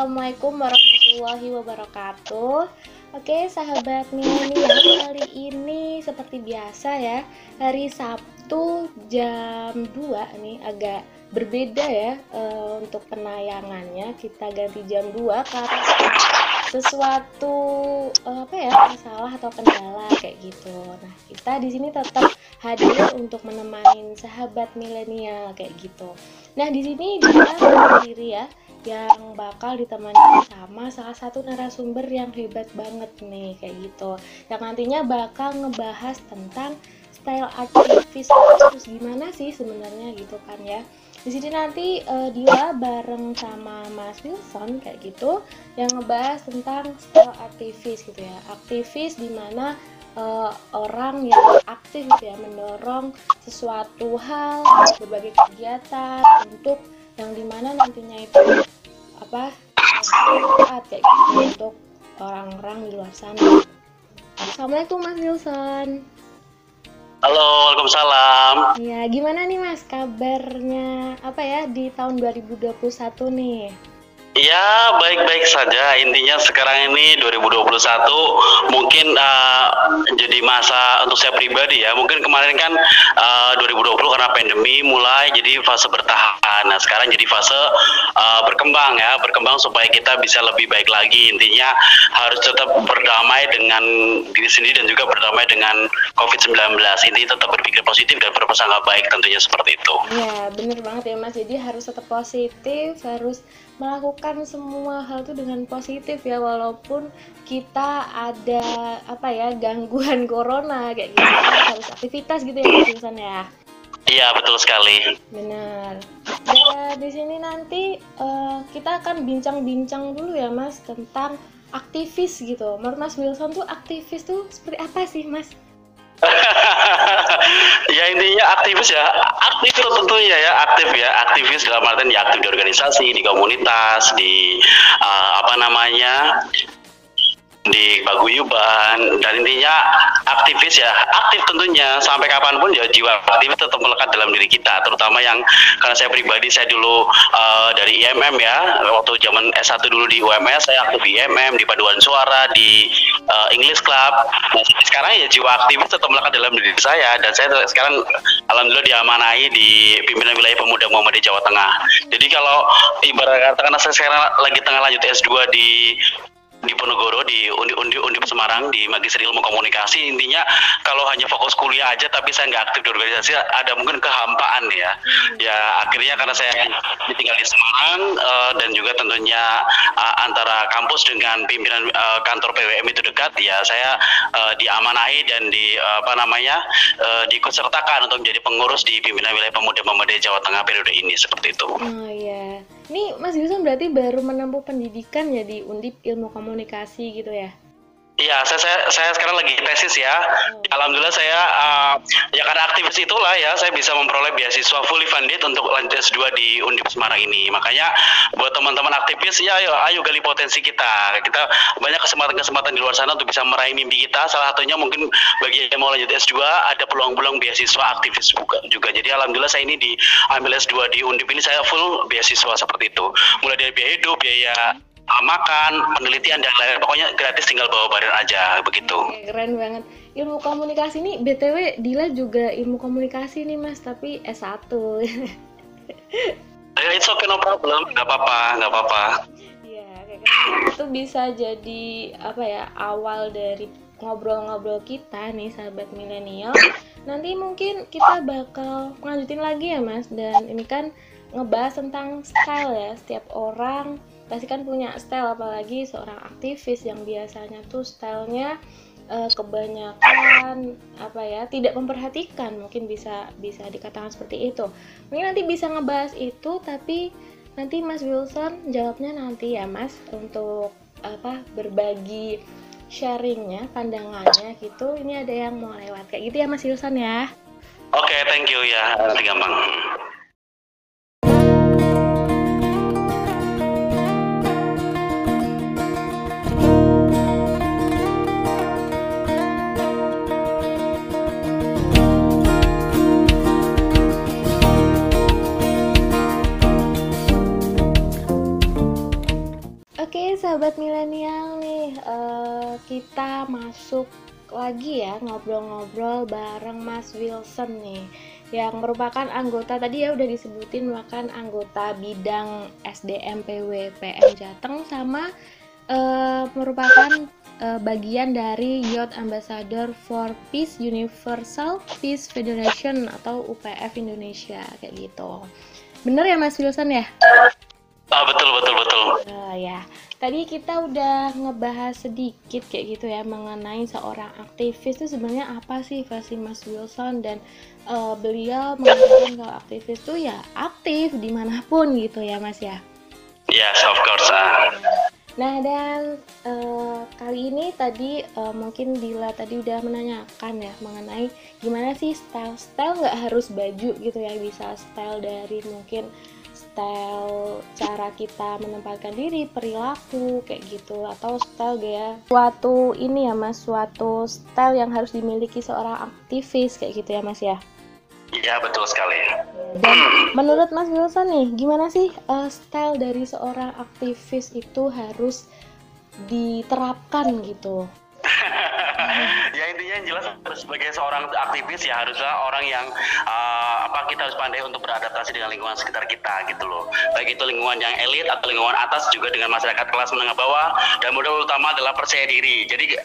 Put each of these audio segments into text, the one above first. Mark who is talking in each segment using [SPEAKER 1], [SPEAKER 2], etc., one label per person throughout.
[SPEAKER 1] Assalamualaikum warahmatullahi wabarakatuh. Oke sahabat milenial kali ini seperti biasa ya Hari Sabtu jam 2 nih agak berbeda ya uh, Untuk penayangannya. Kita ganti jam 2 karena sesuatu uh, apa ya masalah atau kendala kayak gitu. Nah kita di sini tetap hadir untuk menemani sahabat milenial kayak gitu Nah, di sini dia sendiri ya yang bakal ditemani sama salah satu narasumber yang hebat banget nih kayak gitu. Yang nantinya bakal ngebahas tentang style aktivis terus gimana sih sebenarnya gitu kan ya. Di sini nanti uh, dia bareng sama Mas Wilson kayak gitu yang ngebahas tentang style aktivis gitu ya. Aktivis di mana uh, orang yang aktif gitu ya mendorong sesuatu hal berbagai kegiatan untuk yang di mana nantinya itu apa saat kayak gitu untuk orang-orang di luar sana. Assalamualaikum Mas Wilson.
[SPEAKER 2] Halo, Waalaikumsalam.
[SPEAKER 1] Ya, gimana nih Mas kabarnya apa ya di tahun 2021 nih?
[SPEAKER 2] Ya baik-baik saja. Intinya sekarang ini 2021 mungkin uh, jadi masa untuk saya pribadi ya. Mungkin kemarin kan uh, 2020 karena pandemi mulai jadi fase bertahan. Nah sekarang jadi fase uh, berkembang ya, berkembang supaya kita bisa lebih baik lagi. Intinya harus tetap berdamai dengan diri sendiri dan juga berdamai dengan COVID-19. Ini tetap berpikir positif dan berprasangka baik tentunya seperti itu.
[SPEAKER 1] Iya benar banget ya Mas. Jadi harus tetap positif, harus melakukan semua hal itu dengan positif ya walaupun kita ada apa ya gangguan corona kayak gitu harus aktivitas gitu ya jurusan ya
[SPEAKER 2] Iya betul sekali.
[SPEAKER 1] Benar. Dan di sini nanti uh, kita akan bincang-bincang dulu ya Mas tentang aktivis gitu. Menurut Mas Wilson tuh aktivis tuh seperti apa sih Mas?
[SPEAKER 2] ya intinya aktivis ya. Aktif itu tentunya ya. Aktif ya. Aktivis dalam artian ya aktif di organisasi di komunitas di uh, apa namanya di paguyuban dan intinya aktivis ya aktif tentunya. Sampai kapan pun ya jiwa aktivis tetap melekat dalam diri kita terutama yang karena saya pribadi saya dulu uh, dari IMM ya. Waktu zaman S1 dulu di UMS saya aktif di IMM di paduan suara di uh, English Club. Nah sekarang ya jiwa aktivis tetap melekat dalam diri saya. Dan saya sekarang alhamdulillah diamanai di pimpinan wilayah pemuda Muhammadiyah Jawa Tengah. Jadi kalau ibarat katakan saya sekarang lagi tengah lanjut S2 di di Ponorogo di Undi Undi Undip Semarang di Magister Ilmu Komunikasi intinya kalau hanya fokus kuliah aja tapi saya nggak aktif di organisasi ada mungkin kehampaan ya hmm. ya akhirnya karena saya tinggal di Semarang uh, dan juga tentunya uh, antara kampus dengan pimpinan uh, kantor PWM itu dekat ya saya uh, diamanai dan di uh, apa namanya uh, diikutsertakan untuk menjadi pengurus di pimpinan wilayah pemuda Muhammadiyah Jawa Tengah periode ini seperti itu.
[SPEAKER 1] Oh iya. Ini Mas Yuson berarti baru menempuh pendidikan ya di Undip Ilmu Komunikasi gitu ya?
[SPEAKER 2] Iya, saya, saya saya sekarang lagi tesis ya. Hmm. Alhamdulillah saya uh, ya karena aktivis itulah ya saya bisa memperoleh beasiswa fully funded untuk lanjut S2 di Undip Semarang ini. Makanya buat teman-teman aktivis ya ayo ayo gali potensi kita. Kita banyak kesempatan-kesempatan di luar sana untuk bisa meraih mimpi kita. Salah satunya mungkin bagi yang mau lanjut S2 ada peluang-peluang beasiswa aktivis juga. Jadi alhamdulillah saya ini di ambil S2 di Undip ini saya full beasiswa seperti itu. Mulai dari biaya hidup, biaya makan, penelitian dan lain-lain. Pokoknya gratis tinggal bawa badan aja begitu.
[SPEAKER 1] Oke, keren banget. Ilmu komunikasi nih BTW Dila juga ilmu komunikasi nih Mas, tapi S1.
[SPEAKER 2] Ya, it's okay no problem, nggak apa-apa, nggak apa-apa.
[SPEAKER 1] Iya. Itu bisa jadi apa ya awal dari ngobrol-ngobrol kita nih sahabat milenial. Nanti mungkin kita bakal lanjutin lagi ya Mas. Dan ini kan ngebahas tentang style ya. Setiap orang pasti kan punya style apalagi seorang aktivis yang biasanya tuh stylenya uh, kebanyakan apa ya tidak memperhatikan mungkin bisa bisa dikatakan seperti itu. Mungkin nanti bisa ngebahas itu tapi nanti Mas Wilson jawabnya nanti ya Mas untuk apa berbagi sharingnya pandangannya gitu. Ini ada yang mau lewat. Kayak gitu ya Mas Wilson ya.
[SPEAKER 2] Oke okay, thank you ya. Nanti gampang Oke, sahabat milenial nih, uh,
[SPEAKER 1] kita masuk lagi ya ngobrol-ngobrol bareng Mas Wilson nih yang merupakan anggota tadi ya udah disebutin bahkan anggota bidang SDM PWPM Jateng sama uh, merupakan uh, bagian dari Youth Ambassador for Peace Universal Peace Federation atau UPF Indonesia kayak gitu. Bener ya Mas Wilson ya?
[SPEAKER 2] Ah betul betul betul.
[SPEAKER 1] Uh, ya. Tadi kita udah ngebahas sedikit kayak gitu ya mengenai seorang aktivis itu sebenarnya apa sih versi Mas Wilson dan uh, beliau mengatakan kalau aktivis itu ya aktif di mana pun gitu ya Mas ya.
[SPEAKER 2] Yes, of course. Uh.
[SPEAKER 1] Nah dan uh, kali ini tadi uh, mungkin Dila tadi udah menanyakan ya mengenai gimana sih style-style nggak harus baju gitu ya bisa style dari mungkin style cara kita menempatkan diri, perilaku kayak gitu atau style gaya suatu ini ya Mas, suatu style yang harus dimiliki seorang aktivis kayak gitu ya Mas ya.
[SPEAKER 2] Iya betul sekali.
[SPEAKER 1] Dan menurut Mas Wilson nih, gimana sih uh, style dari seorang aktivis itu harus diterapkan gitu?
[SPEAKER 2] ya intinya yang jelas sebagai seorang aktivis ya harusnya orang yang uh, apa kita harus pandai untuk beradaptasi dengan lingkungan sekitar kita gitu loh. Baik itu lingkungan yang elit atau lingkungan atas juga dengan masyarakat kelas menengah bawah dan modal utama adalah percaya diri. Jadi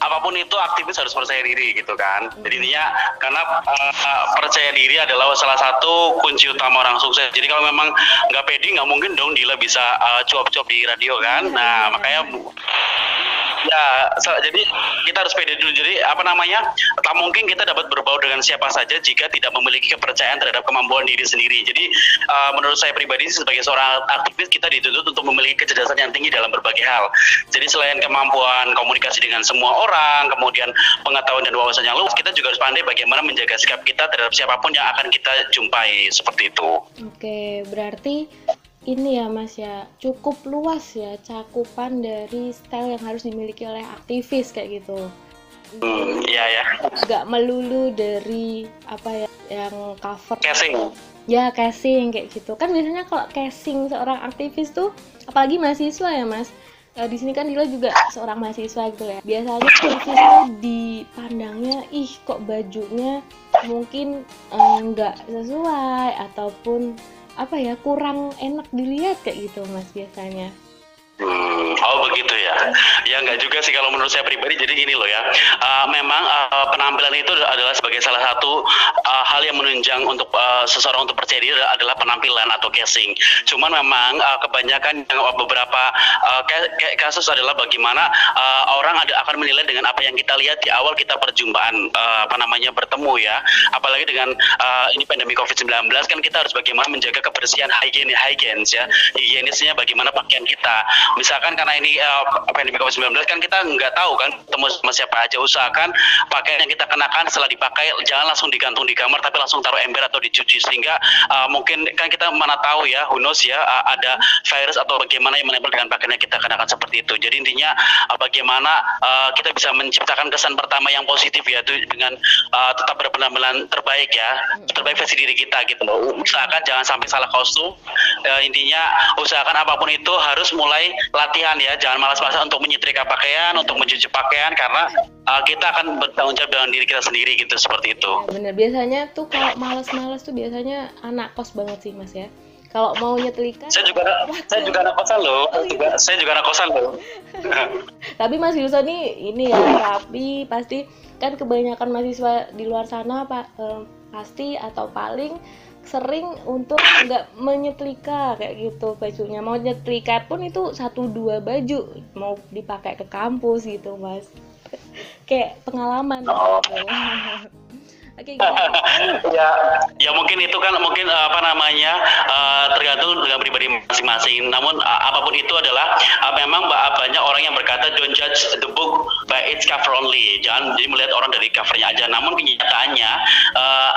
[SPEAKER 2] apa pun itu aktivis harus percaya diri gitu kan. Jadi intinya karena uh, percaya diri adalah salah satu kunci utama orang sukses. Jadi kalau memang nggak pede nggak mungkin dong Dila bisa uh, cuap-cuap di radio kan. Nah makanya Ya, so, jadi kita harus pede dulu. Jadi apa namanya? Tak mungkin kita dapat berbau dengan siapa saja jika tidak memiliki kepercayaan terhadap kemampuan diri sendiri. Jadi uh, menurut saya pribadi sebagai seorang aktivis kita dituntut untuk memiliki kecerdasan yang tinggi dalam berbagai hal. Jadi selain kemampuan komunikasi dengan semua orang, kemudian pengetahuan dan wawasan yang luas, kita juga harus pandai bagaimana menjaga sikap kita terhadap siapa pun yang akan kita jumpai seperti itu.
[SPEAKER 1] Oke, berarti ini ya Mas ya cukup luas ya cakupan dari style yang harus dimiliki oleh aktivis kayak gitu.
[SPEAKER 2] Hmm, iya ya.
[SPEAKER 1] Gak melulu dari apa ya yang cover.
[SPEAKER 2] Casing.
[SPEAKER 1] Ya casing kayak gitu kan biasanya kalau casing seorang aktivis tuh apalagi mahasiswa ya Mas. E, di sini kan Dila juga seorang mahasiswa gitu ya. Biasanya mahasiswa dipandangnya ih kok bajunya mungkin nggak sesuai ataupun apa ya kurang enak dilihat kayak gitu mas biasanya
[SPEAKER 2] Hmm, oh begitu ya. Ya nggak juga sih kalau menurut saya pribadi. Jadi gini loh ya. Uh, memang uh, penampilan itu adalah sebagai salah satu uh, hal yang menunjang untuk uh, seseorang untuk percaya diri adalah penampilan atau casing. Cuman memang uh, kebanyakan yang beberapa uh, kasus adalah bagaimana uh, orang ada akan menilai dengan apa yang kita lihat di awal kita perjumpaan uh, apa namanya bertemu ya. Apalagi dengan uh, ini pandemi COVID-19 kan kita harus bagaimana menjaga kebersihan hygiene hygiene ya. Higienisnya bagaimana pakaian kita misalkan karena ini uh, pandemi COVID-19 kan kita nggak tahu kan temu sama siapa aja. Usahakan pakaian yang kita kenakan setelah dipakai jangan langsung digantung di kamar tapi langsung taruh ember atau dicuci. Sehingga uh, mungkin kan kita mana tahu ya who knows ya uh, ada virus atau bagaimana yang menempel dengan pakaian yang kita kenakan seperti itu. Jadi intinya uh, bagaimana uh, kita bisa menciptakan kesan pertama yang positif ya itu dengan uh, tetap berpenampilan terbaik ya terbaik versi diri kita gitu loh. Usahakan jangan sampai salah kostum. Uh, intinya usahakan apa pun itu harus mulai latihan ya. Jangan malas-malasan untuk menyetrika pakaian untuk mencuci pakaian karena uh, kita akan bertanggung jawab dengan diri kita sendiri gitu seperti itu.
[SPEAKER 1] Ya, bener. Biasanya tuh kalau malas-malas tuh biasanya anak kos banget sih mas ya. Kalau mau nyetrika
[SPEAKER 2] saya juga saya juga anak kosan loh. Oh, juga, iya. saya juga anak kosan loh.
[SPEAKER 1] Tapi mas Wilson nih ini ya rapi pasti kan kebanyakan mahasiswa di luar sana pak eh, pasti atau paling sering untuk nggak menyetrika kayak gitu bajunya mau nyetrika pun itu satu dua baju mau dipakai ke kampus gitu mas kayak pengalaman oh.
[SPEAKER 2] Oke, okay, ya, ya mungkin itu kan mungkin uh, apa namanya uh, tergantung dengan pribadi masing-masing. Namun uh, apa pun itu adalah uh, memang banyak orang yang berkata don't judge the book by its cover only. Jangan jadi melihat orang dari covernya aja. Namun kenyataannya uh,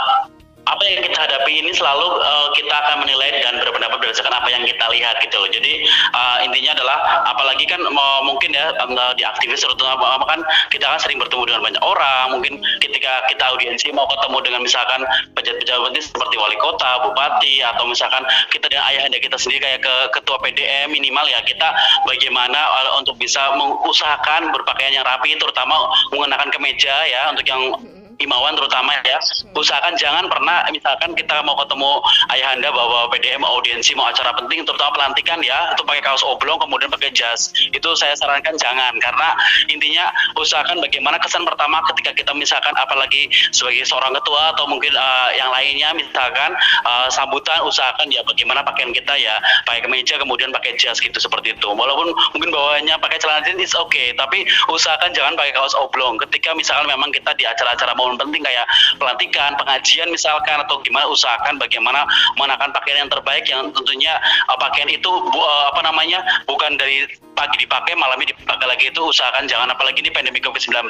[SPEAKER 2] apa yang kita hadapi ini selalu uh, kita akan menilai dan berpendapat berdasarkan apa yang kita lihat gitu loh. Jadi uh, intinya adalah apalagi kan uh, mungkin ya uh, di aktivis terutama kan kita kan sering bertemu dengan banyak orang. Mungkin ketika kita audiensi mau ketemu dengan misalkan pejabat-pejabat seperti wali kota, bupati atau misalkan kita dengan ayahanda kita sendiri kayak ke ketua PDM minimal ya kita bagaimana uh, untuk bisa mengusahakan berpakaian yang rapi terutama mengenakan kemeja ya untuk yang imawan terutama ya. Usahakan jangan pernah misalkan kita mau ketemu ayahanda bawa PDM audiensi mau acara penting terutama pelantikan ya itu pakai kaos oblong kemudian pakai jas. Itu saya sarankan jangan karena intinya usahakan bagaimana kesan pertama ketika kita misalkan apalagi sebagai seorang ketua atau mungkin uh, yang lainnya misalkan uh, sambutan usahakan ya bagaimana pakaian kita ya pakai kemeja kemudian pakai jas gitu seperti itu. Walaupun mungkin bawahnya pakai celana jeans oke okay, tapi usahakan jangan pakai kaos oblong. Ketika misalkan memang kita di acara-acara mau momen penting kayak pelantikan, pengajian misalkan atau gimana usahakan bagaimana mengenakan pakaian yang terbaik yang tentunya uh, pakaian itu uh, apa namanya bukan dari pagi dipakai malamnya dipakai lagi itu usahakan jangan apalagi ini pandemi Covid-19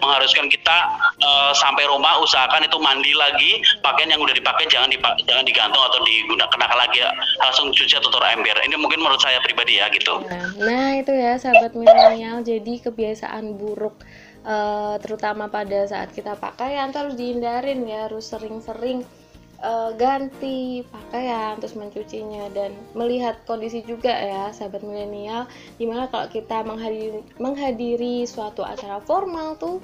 [SPEAKER 2] mengharuskan kita uh, sampai rumah usahakan itu mandi lagi pakaian yang udah dipakai jangan dipakai, jangan digantung atau digunakan lagi ya, langsung cuci atau taruh ember. Ini mungkin menurut saya pribadi ya gitu.
[SPEAKER 1] Nah, nah itu ya sahabat milenial jadi kebiasaan buruk uh, terutama pada saat kita pakaian harus dihindarin ya harus sering-sering uh, ganti pakaian terus mencucinya dan melihat kondisi juga ya sahabat milenial di mana kalau kita menghadiri, menghadiri suatu acara formal tuh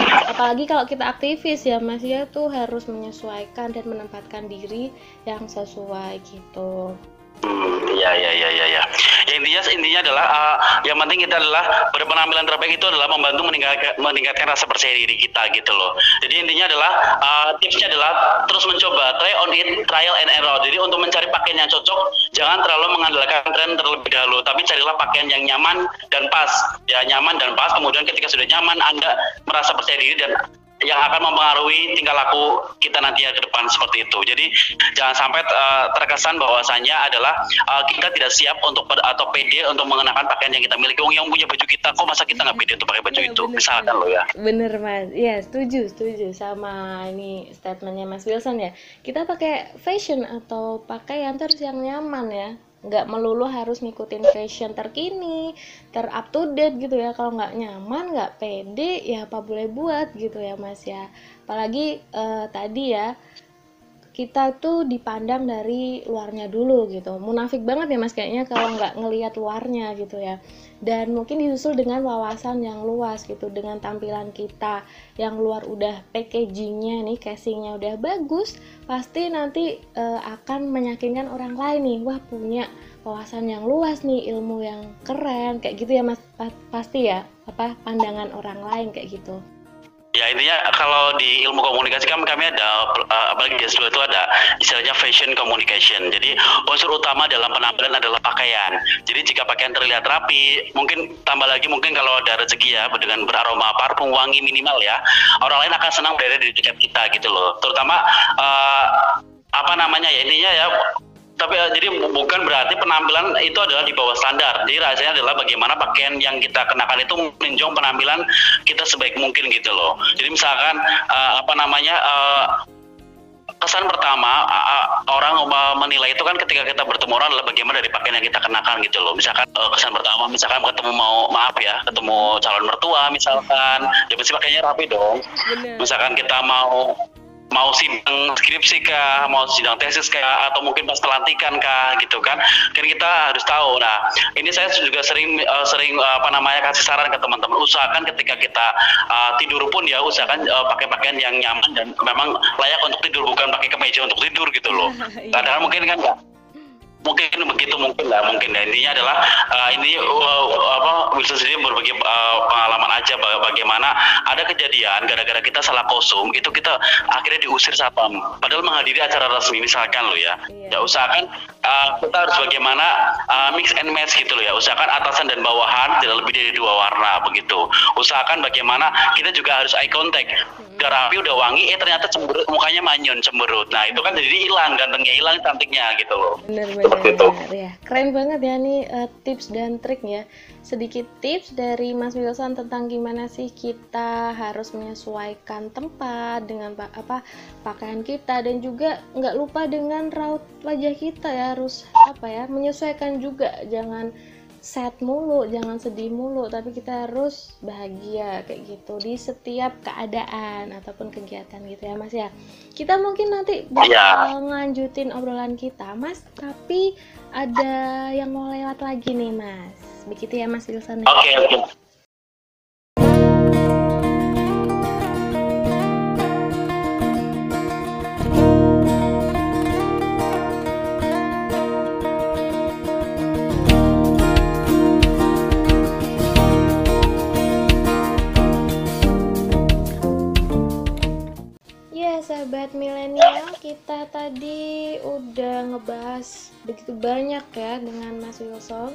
[SPEAKER 1] apalagi kalau kita aktivis ya mas ya tuh harus menyesuaikan dan menempatkan diri yang sesuai gitu
[SPEAKER 2] Iya iya iya iya. Ya. ya intinya intinya adalah uh, yang penting kita adalah berpenampilan terbaik itu adalah membantu meningkatkan, meningkatkan rasa percaya diri kita gitu loh. Jadi intinya adalah uh, tipsnya adalah terus mencoba try on it trial and error. Jadi untuk mencari pakaian yang cocok jangan terlalu mengandalkan tren terlebih dahulu, tapi carilah pakaian yang nyaman dan pas. Ya nyaman dan pas. Kemudian ketika sudah nyaman Anda merasa percaya diri dan yang akan mempengaruhi tingkah laku kita nanti ke depan seperti itu. Jadi jangan sampai uh, terkesan bahwasanya adalah uh, kita tidak siap untuk atau pede untuk mengenakan pakaian yang kita miliki. Wong yang punya baju kita, kok masa kita nggak pede untuk pakai baju ya, itu? Bener, Misalkan lo ya.
[SPEAKER 1] Bener mas, ya setuju setuju sama ini statementnya Mas Wilson ya. Kita pakai fashion atau pakaian terus yang nyaman ya nggak melulu harus ngikutin fashion terkini ter up to date gitu ya. Kalau nggak nyaman nggak pede ya apa boleh buat gitu ya mas ya. Apalagi uh, tadi ya kita tuh dipandang dari luarnya dulu gitu. Munafik banget ya mas kayaknya kalau nggak ngelihat luarnya gitu ya. Dan mungkin disusul dengan wawasan yang luas gitu dengan tampilan kita yang luar udah packagingnya nih casingnya udah bagus pasti nanti uh, akan meyakinkan orang lain nih wah punya wawasan yang luas nih ilmu yang keren kayak gitu ya mas. Pasti ya apa pandangan orang lain kayak gitu
[SPEAKER 2] Ya intinya kalau di ilmu komunikasi kan kami ada uh, apalagi di S2 itu ada istilahnya fashion communication. Jadi unsur utama dalam penampilan adalah pakaian. Jadi jika pakaian terlihat rapi, mungkin tambah lagi mungkin kalau ada rezeki ya dengan beraroma parfum wangi minimal ya, orang lain akan senang berada di dekat kita gitu loh. Terutama uh, apa namanya ya intinya ya tapi uh, jadi bukan berarti penampilan itu adalah di bawah standar. Jadi rasanya adalah bagaimana pakaian yang kita kenakan itu menunjang penampilan kita sebaik mungkin gitu loh. Jadi misalkan uh, apa namanya uh, kesan pertama uh, orang menilai itu kan ketika kita bertemu orang adalah bagaimana dari pakaian yang kita kenakan gitu loh. Misalkan uh, kesan pertama misalkan ketemu mau maaf ya, ketemu calon mertua misalkan, ya pasti pakainya rapi dong. Misalkan kita mau mau sidang skripsi kah, mau sidang tesis kah, atau mungkin pas pelantikan kah, gitu kan? Kan kita harus tahu. Nah, ini saya juga sering uh, sering uh, apa namanya kasih saran ke teman-teman usahakan ketika kita uh, tidur pun ya usahakan uh, pakai pakaian yang nyaman dan memang layak untuk tidur bukan pakai kemeja untuk tidur gitu loh. Iya. Kadang-kadang mungkin kan enggak mungkin begitu mungkin lah mungkin dan intinya adalah uh, ini uh, apa bisa sendiri berbagi uh, pengalaman aja bagaimana ada kejadian gara-gara kita salah kostum itu kita akhirnya diusir satpam. Padahal menghadiri acara resmi misalkan lo ya. Ya usahakan uh, kita harus bagaimana uh, mix and match gitu loh ya. Usahakan atasan dan bawahan tidak lebih dari dua warna begitu. Usahakan bagaimana kita juga harus eye contact. Udah rapi udah wangi eh ternyata cemberut mukanya manyun cemberut. Nah itu kan jadi hilang gantengnya hilang cantiknya gitu loh.
[SPEAKER 1] Bener bener, bener ya keren banget ya nih uh, tips dan trik ya sedikit tips dari Mas Wilson tentang gimana sih kita harus menyesuaikan tempat dengan apa pakaian kita dan juga nggak lupa dengan raut wajah kita ya. Harus apa ya menyesuaikan juga. Jangan sad mulu, jangan sedih mulu, tapi kita harus bahagia kayak gitu di setiap keadaan ataupun kegiatan gitu ya Mas ya. Kita mungkin nanti bakal ya. ngelanjutin obrolan kita Mas, tapi ada yang mau lewat lagi nih Mas. Begitu ya Mas Wilson.
[SPEAKER 2] Ya? Oke, okay, oke. Okay.
[SPEAKER 1] Sahabat milenial kita tadi udah ngebahas begitu banyak ya dengan Mas Wilson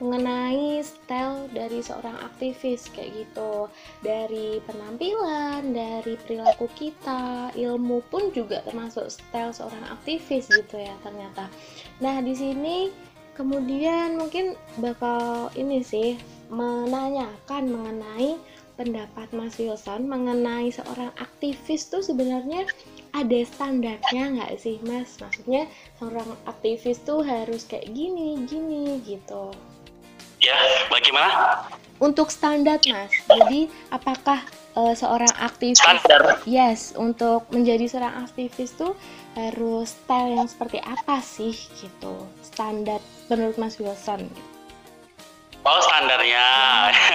[SPEAKER 1] mengenai style dari seorang aktivis kayak gitu. Dari penampilan dari perilaku kita ilmu pun juga termasuk style seorang aktivis gitu ya ternyata. Nah di sini kemudian mungkin bakal ini sih menanyakan mengenai pendapat Mas Wilson mengenai seorang aktivis tuh sebenarnya ada standarnya nggak sih Mas? Maksudnya seorang aktivis tuh harus kayak gini, gini gitu.
[SPEAKER 2] Ya, bagaimana?
[SPEAKER 1] Untuk standar Mas, jadi apakah uh, seorang aktivis
[SPEAKER 2] standar.
[SPEAKER 1] yes untuk menjadi seorang aktivis tuh harus style yang seperti apa sih gitu standar menurut Mas Wilson gitu.
[SPEAKER 2] Oh standarnya,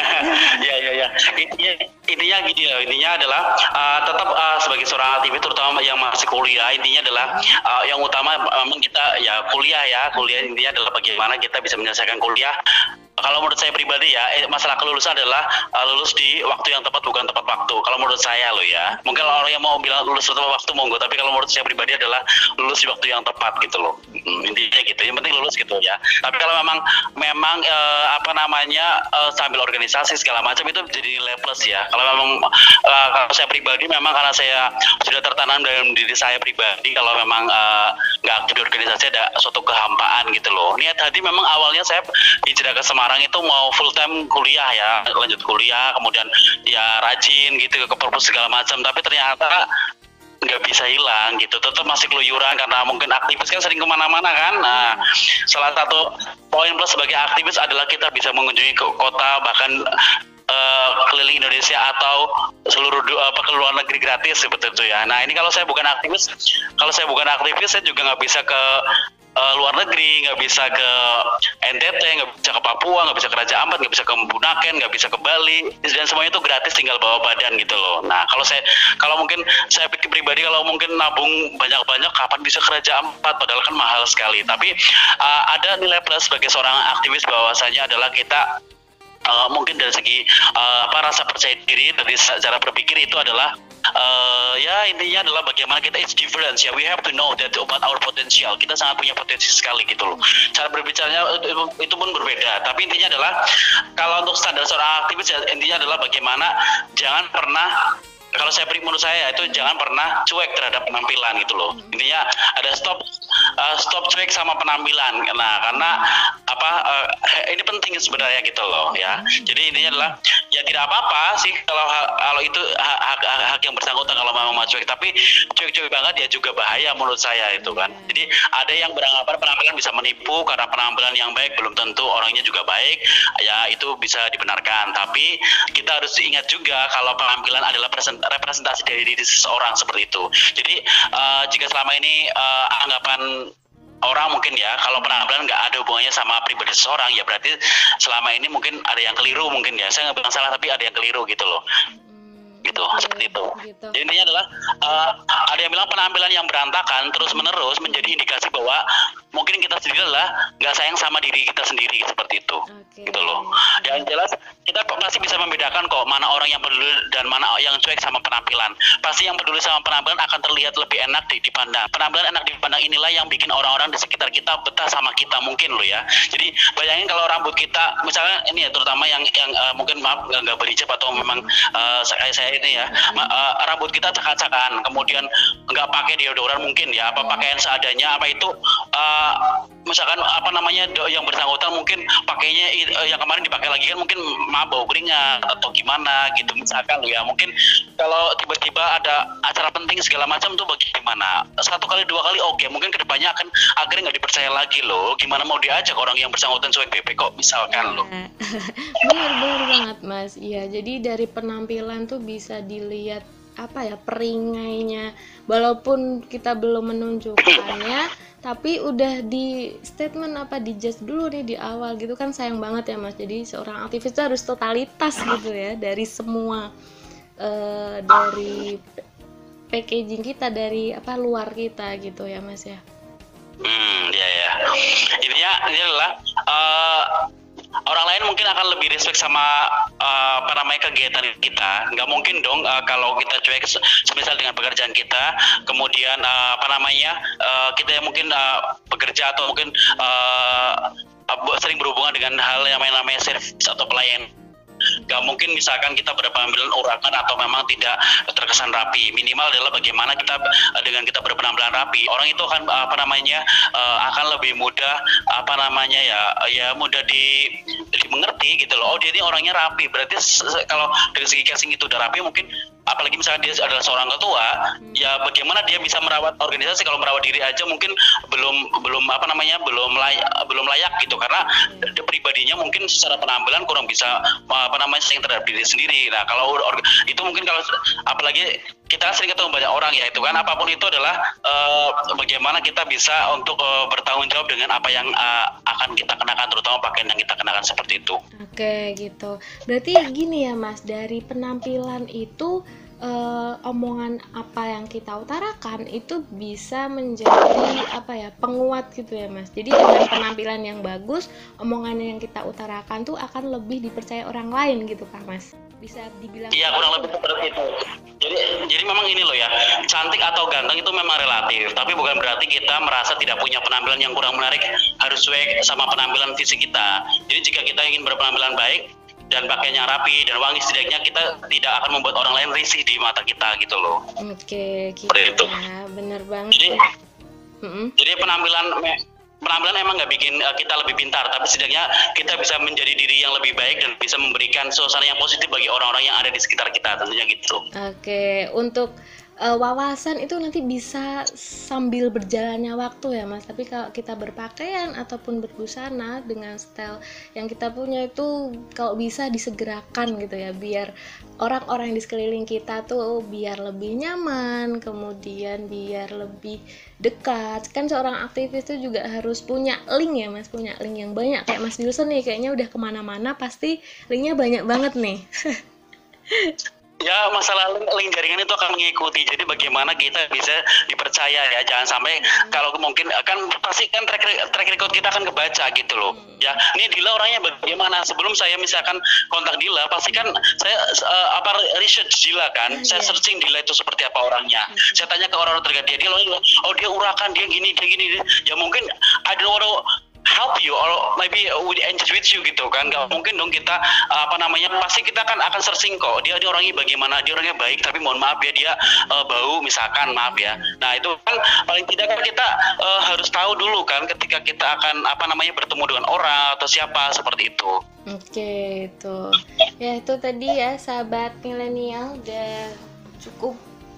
[SPEAKER 2] ya ya ya. Intinya, intinya gini loh. Intinya adalah uh, tetap uh, sebagai seorang aktivis, terutama yang masih kuliah, intinya adalah uh, yang utama memang kita ya kuliah ya, kuliah intinya adalah bagaimana kita bisa menyelesaikan kuliah kalau menurut saya pribadi ya eh, masalah kelulusan adalah uh, lulus di waktu yang tepat bukan tepat waktu. Kalau menurut saya loh ya. Mungkin orang yang mau bilang lulus tepat waktu monggo. Tapi kalau menurut saya pribadi adalah lulus di waktu yang tepat gitu loh. Hmm, intinya gitu. Yang penting lulus gitu ya. Tapi kalau memang memang uh, apa namanya uh, sambil organisasi segala macam itu jadi nilai plus ya. Kalau memang uh, kalau saya pribadi memang karena saya sudah tertanam dalam diri saya pribadi kalau memang nggak uh, aktif di organisasi ada suatu kehampaan gitu loh. Niat hati memang awalnya saya hijrah ke Semarang Semarang itu mau full time kuliah ya lanjut kuliah kemudian ya rajin gitu ke perpus segala macam tapi ternyata nggak bisa hilang gitu tetap masih keluyuran karena mungkin aktivis kan sering ke mana-mana kan nah salah satu poin plus sebagai aktivis adalah kita bisa mengunjungi ke kota bahkan uh, keliling Indonesia atau seluruh apa ke luar negeri gratis seperti itu ya. Nah ini kalau saya bukan aktivis, kalau saya bukan aktivis saya juga nggak bisa ke uh, luar negeri, nggak bisa ke NTT, nggak bisa ke Papua, nggak bisa ke Raja Ampat, nggak bisa ke Bunaken, nggak bisa ke Bali, dan semuanya itu gratis tinggal bawa badan gitu loh. Nah kalau saya kalau mungkin saya pikir pribadi kalau mungkin nabung banyak-banyak kapan bisa ke Raja Ampat, padahal kan mahal sekali. Tapi uh, ada nilai plus sebagai seorang aktivis bahwasanya adalah kita uh, mungkin dari segi uh, apa rasa percaya diri dari cara berpikir itu adalah uh, ya intinya adalah bagaimana kita it's different. Ya we have to know that about our potential. Kita sangat punya potensi sekali gitu loh. Cara berbicaranya itu, pun berbeda. Tapi intinya adalah kalau untuk standar seorang aktivis ya, intinya adalah bagaimana jangan pernah kalau saya menurut saya itu jangan pernah cuek terhadap penampilan gitu loh. Intinya ada stop uh, stop cuek sama penampilan. Nah karena apa uh, ini penting sebenarnya gitu loh ya. Jadi intinya adalah ya tidak apa-apa sih kalau kalau itu hak, hak, hak yang bersangkutan kalau mau cuek. Tapi cuek-cuek banget ya juga bahaya menurut saya itu kan. Jadi ada yang beranggapan penampilan bisa menipu karena penampilan yang baik belum tentu orangnya juga baik. Ya itu bisa dibenarkan. Tapi kita harus ingat juga kalau penampilan adalah present representasi dari diri seseorang seperti itu. Jadi uh, jika selama ini uh, anggapan orang mungkin ya kalau penampilan nggak ada hubungannya sama pribadi seseorang ya berarti selama ini mungkin ada yang keliru mungkin ya. Saya nggak bilang salah tapi ada yang keliru gitu loh gitu okay, seperti itu. gitu. jadi intinya adalah uh, ada yang bilang penampilan yang berantakan terus menerus menjadi indikasi bahwa mungkin kita sendiri adalah nggak sayang sama diri kita sendiri seperti itu. Okay. gitu loh. Yang jelas kita pasti bisa membedakan kok mana orang yang peduli dan mana yang cuek sama penampilan. Pasti yang peduli sama penampilan akan terlihat lebih enak di, dipandang penampilan enak dipandang inilah yang bikin orang-orang di sekitar kita betah sama kita mungkin loh ya. Jadi bayangin kalau rambut kita misalnya ini ya terutama yang yang uh, mungkin maaf nggak berhijab atau memang uh, saya, saya ini ya. Uh, rambut kita cakak-cakan kemudian nggak pakai deodoran mungkin ya apa pakaian seadanya apa itu uh, misalkan apa namanya yang bersangkutan mungkin pakainya eh, yang kemarin dipakai lagi kan mungkin mabau keringat atau gimana gitu misalkan ya. Mungkin kalau tiba-tiba ada acara penting segala macam tuh bagaimana? Satu kali dua kali oke mungkin ke depannya akan akhirnya nggak dipercaya lagi loh. Gimana mau diajak orang yang bersangkutan cuek BP kok misalkan loh.
[SPEAKER 1] Benar benar banget mas. Iya jadi dari penampilan tuh bisa dilihat apa ya peringainya. Walaupun kita belum menunjukkannya tapi udah di statement apa di just dulu nih di awal gitu kan sayang banget ya mas. Jadi seorang aktivis itu harus totalitas gitu ya dari semua uh, dari packaging kita dari apa luar kita gitu ya mas ya.
[SPEAKER 2] Hmm ya ya intinya ini adalah uh, orang lain mungkin akan lebih respect sama uh, apa namanya kegiatan kita. Nggak mungkin dong uh, kalau kita cuek semisal dengan pekerjaan kita, kemudian uh, apa namanya uh, kita yang mungkin uh, bekerja atau mungkin uh, sering berhubungan dengan hal yang namanya service atau pelayanan Gak mungkin misalkan kita berpenampilan urakan atau memang tidak terkesan rapi. Minimal adalah bagaimana kita dengan kita berpenampilan rapi. Orang itu akan apa namanya uh, akan lebih mudah apa namanya ya ya mudah di dimengerti gitu loh. Oh ini orangnya rapi. Berarti kalau dari segi casing itu udah rapi mungkin apalagi misalnya dia adalah seorang ketua hmm. ya bagaimana dia bisa merawat organisasi kalau merawat diri aja mungkin belum belum apa namanya belum layak belum layak gitu karena hmm. pribadinya mungkin secara penampilan kurang bisa apa namanya sering terhadap diri sendiri nah kalau itu mungkin kalau apalagi kita sering ketemu banyak orang ya itu kan apa pun itu adalah uh, bagaimana kita bisa untuk uh, bertanggung jawab dengan apa yang uh, akan kita kenakan terutama pakaian yang kita kenakan seperti itu.
[SPEAKER 1] Oke gitu. Berarti gini ya Mas dari penampilan itu uh, omongan apa yang kita utarakan itu bisa menjadi apa ya penguat gitu ya mas jadi dengan penampilan yang bagus omongan yang kita utarakan tuh akan lebih dipercaya orang lain gitu kak mas bisa dibilang
[SPEAKER 2] iya kurang lebih seperti itu jadi jadi memang ini loh ya cantik atau ganteng itu memang relatif tapi bukan berarti kita merasa tidak punya penampilan yang kurang menarik harus sesuai sama penampilan fisik kita jadi jika kita ingin berpenampilan baik dan pakainya rapi dan wangi setidaknya kita tidak akan membuat orang lain risih di mata kita gitu loh.
[SPEAKER 1] Oke, gitu. Seperti itu. Ya, bener banget.
[SPEAKER 2] Jadi, mm -hmm. jadi penampilan penampilan emang nggak bikin uh, kita lebih pintar, tapi setidaknya kita bisa menjadi diri yang lebih baik dan bisa memberikan suasana yang positif bagi orang-orang yang ada di sekitar kita tentunya gitu.
[SPEAKER 1] Oke, untuk uh, wawasan itu nanti bisa sambil berjalannya waktu ya mas. Tapi kalau kita berpakaian ataupun berbusana dengan style yang kita punya itu kalau bisa disegerakan gitu ya biar orang-orang di sekeliling kita tuh biar lebih nyaman kemudian biar lebih dekat. Kan seorang aktivis itu juga harus punya link ya mas. Punya link yang banyak. Kayak mas Wilson nih kayaknya udah ke mana-mana pasti linknya banyak banget nih
[SPEAKER 2] Ya masalah link, link jaringan itu akan mengikuti. Jadi bagaimana kita bisa dipercaya ya, jangan sampai hmm. kalau mungkin kan pasti kan track, track record kita akan kebaca gitu loh. Hmm. Ya, ini Dila orangnya bagaimana? Sebelum saya misalkan kontak Dila, pasti kan saya uh, apa research Dila kan, hmm, saya yeah. searching Dila itu seperti apa orangnya. Hmm. Saya tanya ke orang-orang terkait dia, dia oh dia urakan, dia gini, dia gini. Ya mungkin I don't know help you or maybe would engage with you gitu kan. Nggak mungkin dong kita apa namanya pasti kita kan akan searching kok. Dia dia orangnya bagaimana? Dia orangnya baik tapi mohon maaf ya dia uh, bau misalkan maaf ya. Nah itu kan paling tidak kan kita uh, harus tahu dulu kan ketika kita akan apa namanya bertemu dengan orang atau siapa seperti itu.
[SPEAKER 1] Oke itu. Ya itu tadi ya sahabat milenial udah cukup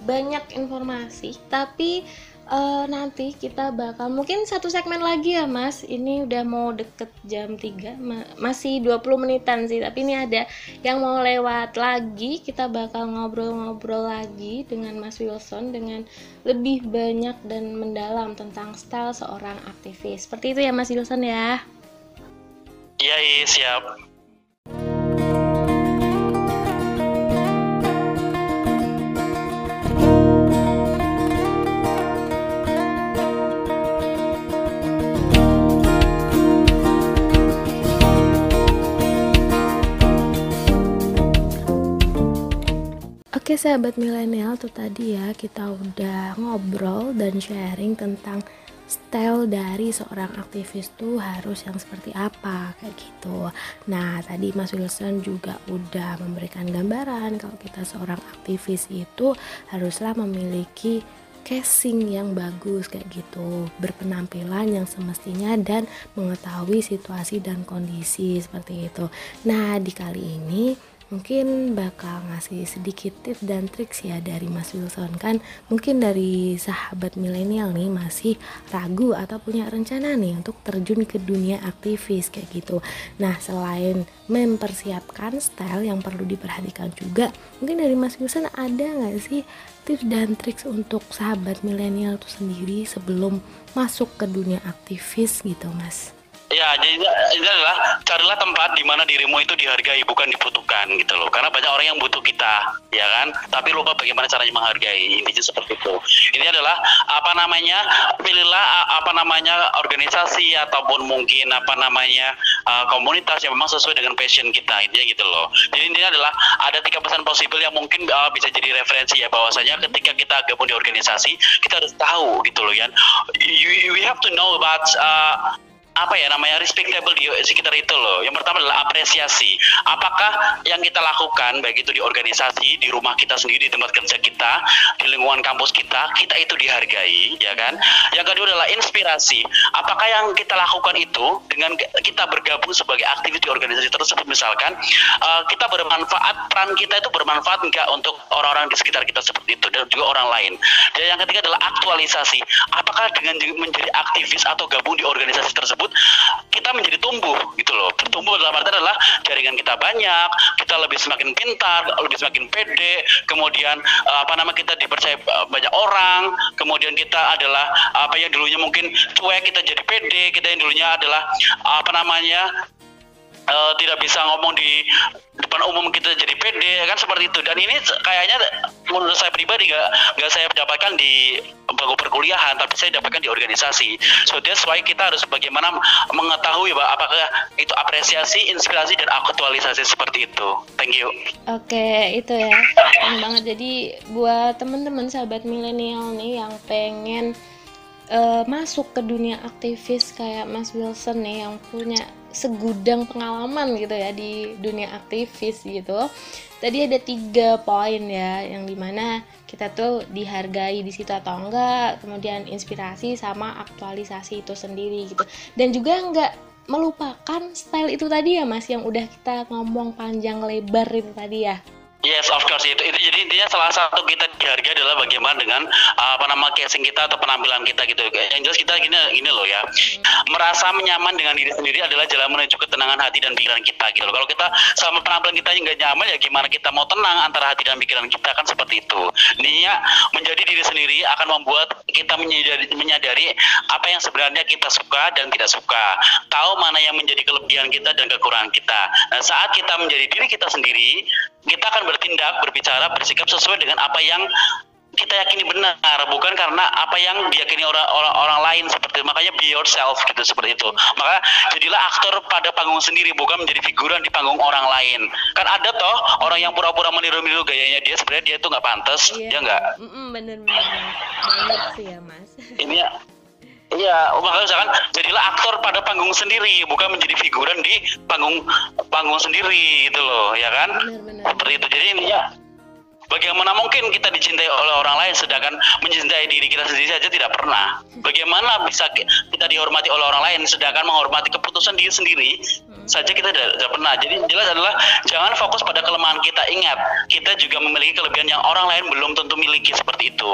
[SPEAKER 1] banyak informasi. Tapi uh, nanti kita bakal mungkin satu segmen lagi ya mas. Ini udah mau deket jam 3 Ma masih 20 menitan sih tapi ini ada yang mau lewat lagi. Kita bakal ngobrol-ngobrol lagi dengan mas Wilson dengan lebih banyak dan mendalam tentang style seorang aktivis. Seperti itu ya mas Wilson ya?
[SPEAKER 2] Iya iya siap
[SPEAKER 1] Oke sahabat milenial tuh tadi ya kita udah ngobrol dan sharing tentang style dari seorang aktivis tuh harus yang seperti apa kayak gitu. Nah tadi Mas Wilson juga udah memberikan gambaran kalau kita seorang aktivis itu haruslah memiliki casing yang bagus kayak gitu, berpenampilan yang semestinya dan mengetahui situasi dan kondisi seperti itu. Nah, di kali ini mungkin bakal ngasih sedikit tips dan triks ya dari Mas Wilson. Kan mungkin dari sahabat milenial nih masih ragu atau punya rencana nih untuk terjun ke dunia aktivis kayak gitu. Nah selain mempersiapkan style yang perlu diperhatikan juga mungkin dari Mas Wilson ada nggak sih tips dan triks untuk sahabat milenial itu sendiri sebelum masuk ke dunia aktivis gitu mas
[SPEAKER 2] Ya, jadi itu adalah carilah tempat di mana dirimu itu dihargai bukan dibutuhkan gitu loh. Karena banyak orang yang butuh kita, ya kan? Tapi lupa bagaimana caranya menghargai. Intinya seperti itu. Ini adalah apa namanya? Pilihlah apa namanya organisasi ataupun mungkin apa namanya komunitas yang memang sesuai dengan passion kita. Intinya gitu loh. Jadi intinya adalah ada tiga pesan possible yang mungkin uh, bisa jadi referensi ya bahwasanya ketika kita gabung di organisasi kita harus tahu gitu loh ya. You, we have to know about uh, apa ya namanya respectable di sekitar itu loh. Yang pertama adalah apresiasi. Apakah yang kita lakukan baik itu di organisasi, di rumah kita sendiri, di tempat kerja kita, di lingkungan kampus kita, kita itu dihargai, ya kan? Yang kedua adalah inspirasi. Apakah yang kita lakukan itu dengan kita bergabung sebagai aktivis di organisasi tersebut misalkan uh, kita bermanfaat, peran kita itu bermanfaat enggak untuk orang-orang di sekitar kita seperti itu dan juga orang lain. Dan yang ketiga adalah aktualisasi. Apakah dengan menjadi aktivis atau gabung di organisasi tersebut tersebut kita menjadi tumbuh gitu loh. Bertumbuh dalam arti adalah jaringan kita banyak kita lebih semakin pintar lebih semakin pede kemudian eh, apa nama kita dipercaya eh, banyak orang kemudian kita adalah apa yang dulunya mungkin cuek kita jadi pede kita yang dulunya adalah apa namanya uh, tidak bisa ngomong di depan umum kita jadi pede kan? Seperti itu. Dan ini kayaknya menurut saya pribadi nggak nggak saya dapatkan di perkuliahan tapi saya dapatkan di organisasi. So that's why kita harus bagaimana mengetahui bahwa apakah itu apresiasi inspirasi dan aktualisasi seperti itu. Thank you.
[SPEAKER 1] Oke okay, itu ya. Keren banget. Jadi buat teman-teman sahabat milenial nih yang pengen uh, masuk ke dunia aktivis kayak Mas Wilson nih yang punya segudang pengalaman gitu ya di dunia aktivis gitu. Tadi ada tiga poin ya yang di mana kita tuh dihargai di situ atau enggak kemudian inspirasi sama aktualisasi itu sendiri gitu. Dan juga enggak melupakan style itu tadi ya mas yang udah kita ngomong panjang lebar itu tadi ya
[SPEAKER 2] Yes, of course itu, itu jadi intinya salah satu kita dihargai adalah bagaimana dengan uh, apa nama casing kita atau penampilan kita gitu. Yang jelas kita gini gini loh ya, merasa menyaman dengan diri sendiri adalah jalan menuju ketenangan hati dan pikiran kita gitu loh. Kalau kita sama penampilan kita nggak nyaman ya gimana kita mau tenang antara hati dan pikiran kita kan seperti itu. Intinya menjadi diri sendiri akan membuat kita menyadari, menyadari apa yang sebenarnya kita suka dan tidak suka. Tahu mana yang menjadi kelebihan kita dan kekurangan kita. Nah, saat kita menjadi diri kita sendiri, kita akan bertindak, berbicara, bersikap sesuai dengan apa yang kita yakini benar, bukan karena apa yang diyakini orang orang orang lain seperti makanya be yourself gitu seperti itu. Maka jadilah aktor pada panggung sendiri, bukan menjadi figuran di panggung orang lain. Kan ada toh orang yang pura-pura meniru-niru gayanya dia, sebenarnya dia itu nggak pantas, iya. dia nggak.
[SPEAKER 1] Bener-bener banget sih ya mas.
[SPEAKER 2] Ini ya, Iya, makanya misalkan jadilah aktor pada panggung sendiri, bukan menjadi figuran di panggung panggung sendiri gitu loh, ya kan? Benar, benar. Seperti itu. Jadi ini ya Bagaimana mungkin kita dicintai oleh orang lain sedangkan mencintai diri kita sendiri saja tidak pernah? Bagaimana bisa kita dihormati oleh orang lain sedangkan menghormati keputusan diri sendiri saja kita tidak, tidak pernah. Jadi jelas adalah jangan fokus pada kelemahan kita. Ingat, kita juga memiliki kelebihan yang orang lain belum tentu miliki seperti itu.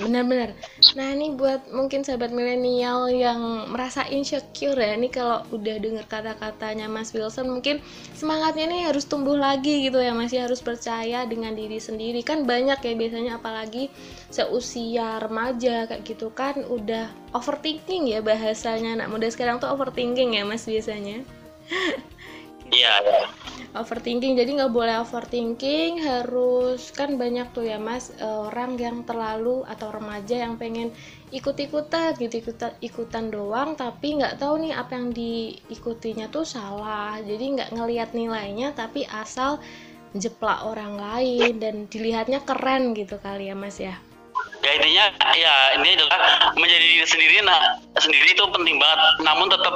[SPEAKER 1] Benar-benar. Nah ini buat mungkin sahabat milenial yang merasa insecure ya. Ini kalau udah dengar kata-katanya Mas Wilson mungkin semangatnya ini harus tumbuh lagi gitu ya. Masih harus percaya dengan diri sendiri. Kan banyak ya biasanya apalagi seusia remaja kayak gitu kan udah overthinking ya bahasanya anak muda sekarang tuh overthinking ya Mas biasanya.
[SPEAKER 2] Iya. Ya.
[SPEAKER 1] Overthinking, jadi nggak boleh overthinking, harus kan banyak tuh ya mas orang yang terlalu atau remaja yang pengen ikut-ikutan gitu ikutan ikutan doang, tapi nggak tahu nih apa yang diikutinya tuh salah, jadi nggak ngelihat nilainya, tapi asal jeplak orang lain dan dilihatnya keren gitu kali ya mas ya?
[SPEAKER 2] Ya intinya ya ini adalah menjadi diri sendiri nah sendiri itu penting banget. Namun tetap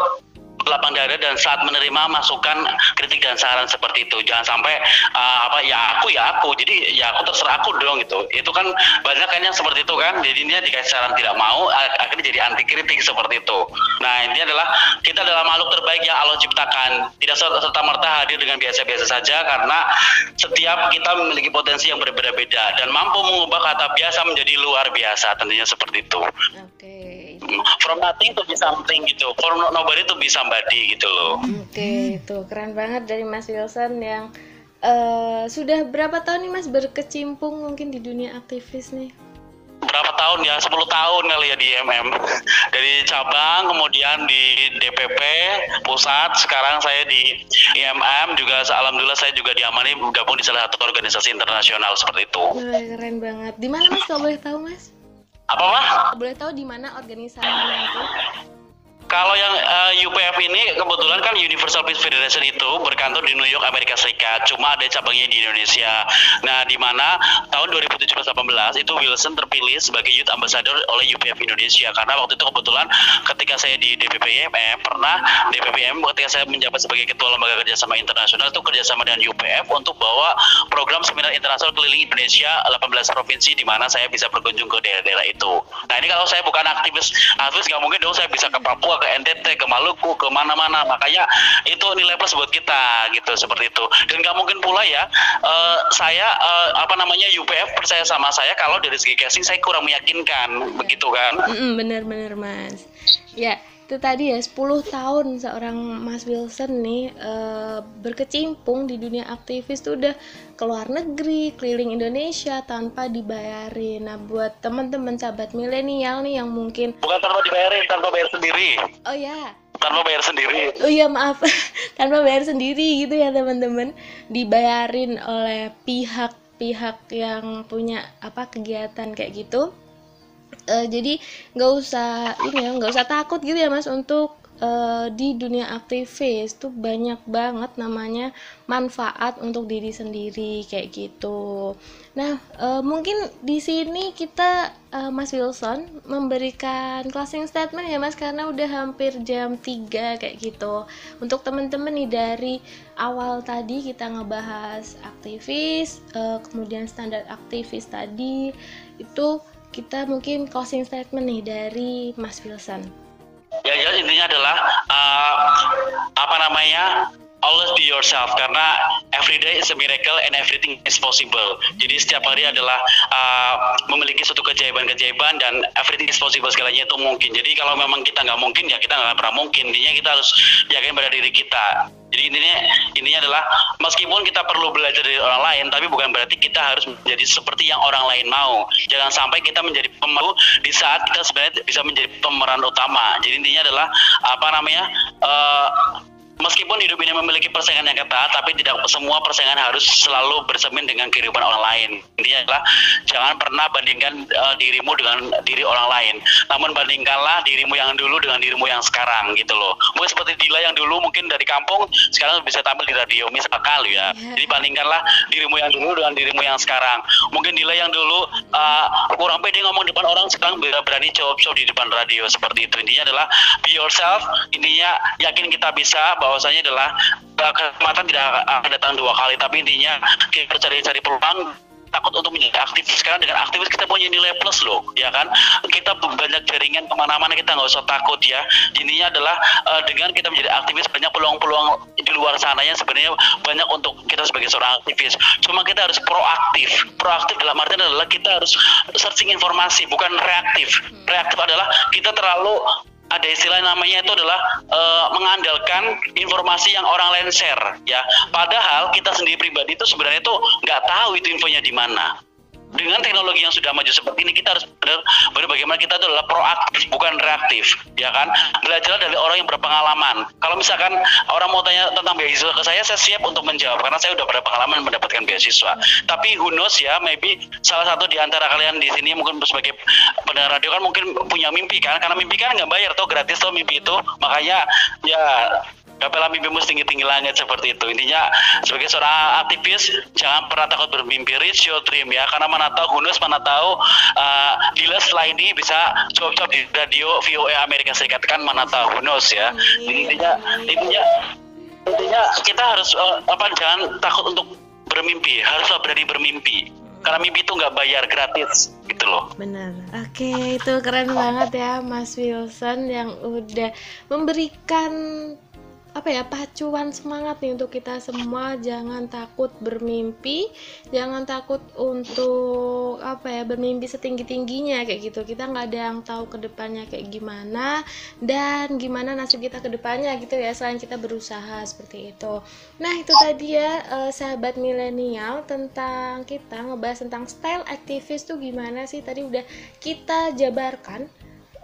[SPEAKER 2] lapang dada dan saat menerima masukan kritik dan saran seperti itu. Jangan sampai uh, apa ya aku ya aku. Jadi ya aku terserah aku dong gitu. Itu kan banyak kan yang seperti itu kan. Jadi ini dikasih saran tidak mau akhirnya jadi anti kritik seperti itu. Nah ini adalah kita adalah makhluk terbaik yang Allah ciptakan. Tidak serta merta hadir dengan biasa-biasa saja karena setiap kita memiliki potensi yang berbeda-beda dan mampu mengubah kata biasa menjadi luar biasa tentunya seperti itu. Oke. Okay. from nothing to be something gitu. From nobody to be somebody gitu loh.
[SPEAKER 1] Oke okay, itu keren banget dari Mas Wilson yang uh, sudah berapa tahun nih Mas berkecimpung mungkin di dunia aktivis nih?
[SPEAKER 2] berapa tahun ya? 10 tahun kali ya di MM dari cabang kemudian di DPP pusat sekarang saya di IMM juga alhamdulillah saya juga diamani gabung di salah satu organisasi internasional seperti itu.
[SPEAKER 1] Wah, keren banget. Di mana mas kalau boleh tahu mas?
[SPEAKER 2] Apa mah
[SPEAKER 1] boleh tahu di mana organisasinya itu
[SPEAKER 2] kalau yang uh, eh, UPF ini kebetulan kan Universal Peace Federation itu berkantor di New York Amerika Serikat, cuma ada cabangnya di Indonesia. Nah, di mana tahun 2017-18 itu Wilson terpilih sebagai Youth Ambassador oleh UPF Indonesia karena waktu itu kebetulan ketika saya di DPPM pernah DPPM ketika saya menjabat sebagai ketua lembaga kerjasama internasional itu kerjasama dengan UPF untuk bawa program seminar internasional keliling Indonesia 18 provinsi di mana saya bisa berkunjung ke daerah-daerah itu. Nah ini kalau saya bukan aktivis, aktivis nggak mungkin dong saya bisa ke Papua ke NTT ke Maluku ke mana-mana. Makanya itu nilai plus buat kita gitu seperti itu. Dan nggak mungkin pula ya uh, saya uh, apa namanya UPF percaya sama saya kalau dari segi casing saya kurang meyakinkan begitu kan?
[SPEAKER 1] Bener-bener mas. Ya itu tadi ya 10 tahun seorang Mas Wilson nih uh, berkecimpung di dunia aktivis tuh udah keluar negeri, keliling Indonesia tanpa dibayarin. Nah, buat teman-teman sahabat milenial nih yang mungkin
[SPEAKER 2] bukan tanpa dibayarin, tanpa bayar sendiri.
[SPEAKER 1] Oh ya.
[SPEAKER 2] Tanpa bayar sendiri.
[SPEAKER 1] Oh iya maaf, tanpa bayar sendiri gitu ya teman-teman. Dibayarin oleh pihak-pihak yang punya apa kegiatan kayak gitu uh, jadi nggak usah ini ya nggak usah takut gitu ya mas untuk uh, di dunia aktivis tuh banyak banget namanya manfaat untuk diri sendiri kayak gitu. Nah, uh, mungkin di sini kita uh, Mas Wilson memberikan closing statement ya Mas karena udah hampir jam 3 kayak gitu. Untuk teman-teman nih dari awal tadi kita ngebahas aktivis, uh, kemudian standar aktivis tadi itu kita mungkin closing statement nih dari Mas Wilson.
[SPEAKER 2] Ya, ya intinya adalah uh, apa namanya always be yourself karena every day is a miracle and everything is possible. Jadi setiap hari adalah uh, memiliki suatu kejayaan-kejayaan dan everything is possible segalanya itu mungkin. Jadi kalau memang kita nggak mungkin ya kita nggak pernah mungkin. Intinya kita harus yakin pada diri kita. Jadi intinya intinya adalah meskipun kita perlu belajar dari orang lain, tapi bukan berarti kita harus menjadi seperti yang orang lain mau. Jangan sampai kita menjadi pemalu di saat kita sebenarnya bisa menjadi pemeran utama. Jadi intinya adalah apa namanya uh, meskipun hidup ini memiliki persaingan yang ketat, tapi tidak semua persaingan harus selalu bersemin dengan kehidupan orang lain. Intinya adalah jangan pernah bandingkan uh, dirimu dengan diri orang lain, namun bandingkanlah dirimu yang dulu dengan dirimu yang sekarang gitu loh. Mungkin seperti Dila yang dulu mungkin dari kampung sekarang bisa tampil di radio misalkan ya. Iya. Jadi bandingkanlah dirimu yang dulu dengan dirimu yang sekarang. Mungkin Dila yang dulu uh, kurang pede ngomong di depan orang sekarang berani jawab show di depan radio seperti itu. Intinya adalah be yourself. Intinya yakin kita bisa bahwa bahwasanya adalah uh, kesempatan tidak akan datang dua kali tapi intinya kita cari-cari peluang takut untuk menjadi aktivis. Sekarang dengan aktivis kita punya nilai plus loh ya kan? Kita banyak jaringan ke mana-mana kita nggak usah takut ya. Intinya adalah uh, dengan kita menjadi aktivis banyak peluang-peluang di luar sana yang sebenarnya banyak untuk kita sebagai seorang aktivis. Cuma kita harus proaktif. Proaktif dalam artian adalah kita harus searching informasi bukan reaktif. Reaktif adalah kita terlalu ada istilah namanya itu adalah uh, mengandalkan informasi yang orang lain share ya. Padahal kita sendiri pribadi itu sebenarnya itu nggak tahu itu infonya di mana dengan teknologi yang sudah maju seperti ini kita harus benar benar bagaimana kita itu adalah proaktif bukan reaktif ya kan? Belajar dari orang yang berpengalaman. Kalau misalkan orang mau tanya tentang beasiswa ke saya saya siap untuk menjawab karena saya sudah berpengalaman mendapatkan beasiswa. Tapi who knows ya maybe salah satu di antara kalian di sini mungkin sebagai pendengar radio kan mungkin punya mimpi kan? Karena mimpi kan nggak bayar tuh gratis tuh mimpi itu. Makanya ya gapailah mimpimu tinggi tinggi langit seperti itu. Intinya sebagai seorang aktivis jangan pernah takut bermimpi reach your dream ya. Karena mana tahu Gunus mana tahu uh, Dila setelah ini bisa job-job di radio VOA Amerika Serikat kan mana tahu Gunus ya. Intinya intinya intinya kita harus uh, apa jangan takut untuk bermimpi. Haruslah berani bermimpi. Karena mimpi itu nggak bayar gratis gitu loh.
[SPEAKER 1] Benar. Oke itu keren banget ya Mas Wilson yang udah memberikan apa ya pacuan semangat nih untuk kita semua. Jangan takut bermimpi jangan takut untuk apa ya bermimpi setinggi tingginya kayak gitu. Kita nggak ada yang tahu ke depannya kayak gimana dan gimana nasib kita ke depannya gitu ya selain kita berusaha seperti itu. Nah itu tadi ya eh, sahabat milenial tentang kita ngebahas tentang style aktivis tuh gimana sih? Tadi udah kita jabarkan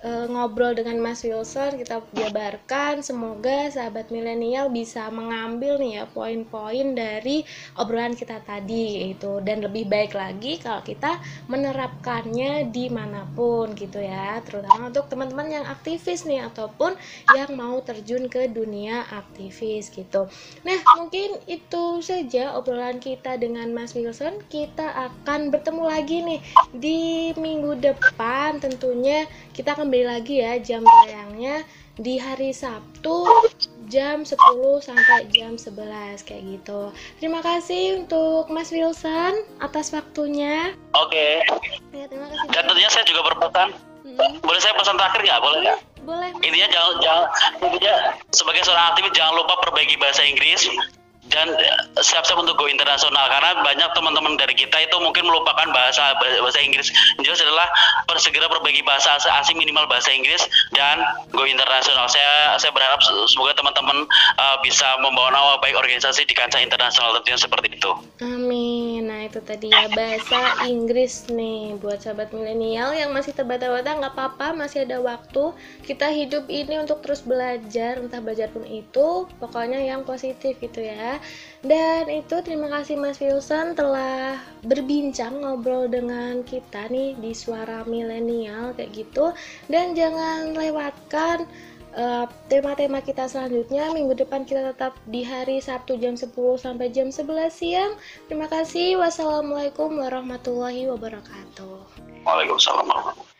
[SPEAKER 1] uh, ngobrol dengan Mas Wilson kita jabarkan. Semoga sahabat milenial bisa mengambil nih ya poin-poin dari obrolan kita tadi itu dan lebih baik lagi kalau kita menerapkannya di mana pun gitu ya. Terutama untuk teman-teman yang aktivis nih ataupun yang mau terjun ke dunia aktivis gitu. Nah mungkin itu saja obrolan kita dengan Mas Wilson. Kita akan bertemu lagi nih di minggu depan. Tentunya kita akan kembali lagi ya jam tayangnya di hari Sabtu jam 10 sampai jam 11 kayak gitu. Terima kasih untuk Mas Wilson atas waktunya.
[SPEAKER 2] Oke. Okay. Ya, terima kasih. Dan tentunya saya juga berpesan. Hmm. Boleh saya pesan terakhir nggak? Boleh nggak?
[SPEAKER 1] Boleh.
[SPEAKER 2] Intinya jangan jangan intinya sebagai seorang aktivis jangan lupa perbaiki bahasa Inggris dan eh, siap-siap untuk go internasional karena banyak teman-teman dari kita itu mungkin melupakan bahasa bahasa Inggris. Jelas adalah segera perbaiki bahasa asing minimal bahasa Inggris dan go internasional. Saya saya berharap semoga teman-teman uh, bisa membawa nama baik organisasi di kancah internasional tentunya seperti itu.
[SPEAKER 1] Amin. Nah itu tadi ya bahasa Inggris nih buat sahabat milenial yang masih terbata-bata nggak apa-apa masih ada waktu. Kita hidup ini untuk terus belajar entah belajar pun itu pokoknya yang positif gitu ya dan itu terima kasih Mas Wilson telah berbincang ngobrol dengan kita nih di suara milenial kayak gitu. Dan jangan lewatkan eh, tema-tema kita selanjutnya. Minggu depan kita tetap di hari Sabtu jam 10 sampai jam 11 siang. Terima kasih. Wassalamualaikum warahmatullahi wabarakatuh.
[SPEAKER 2] Waalaikumsalam warahmatullahi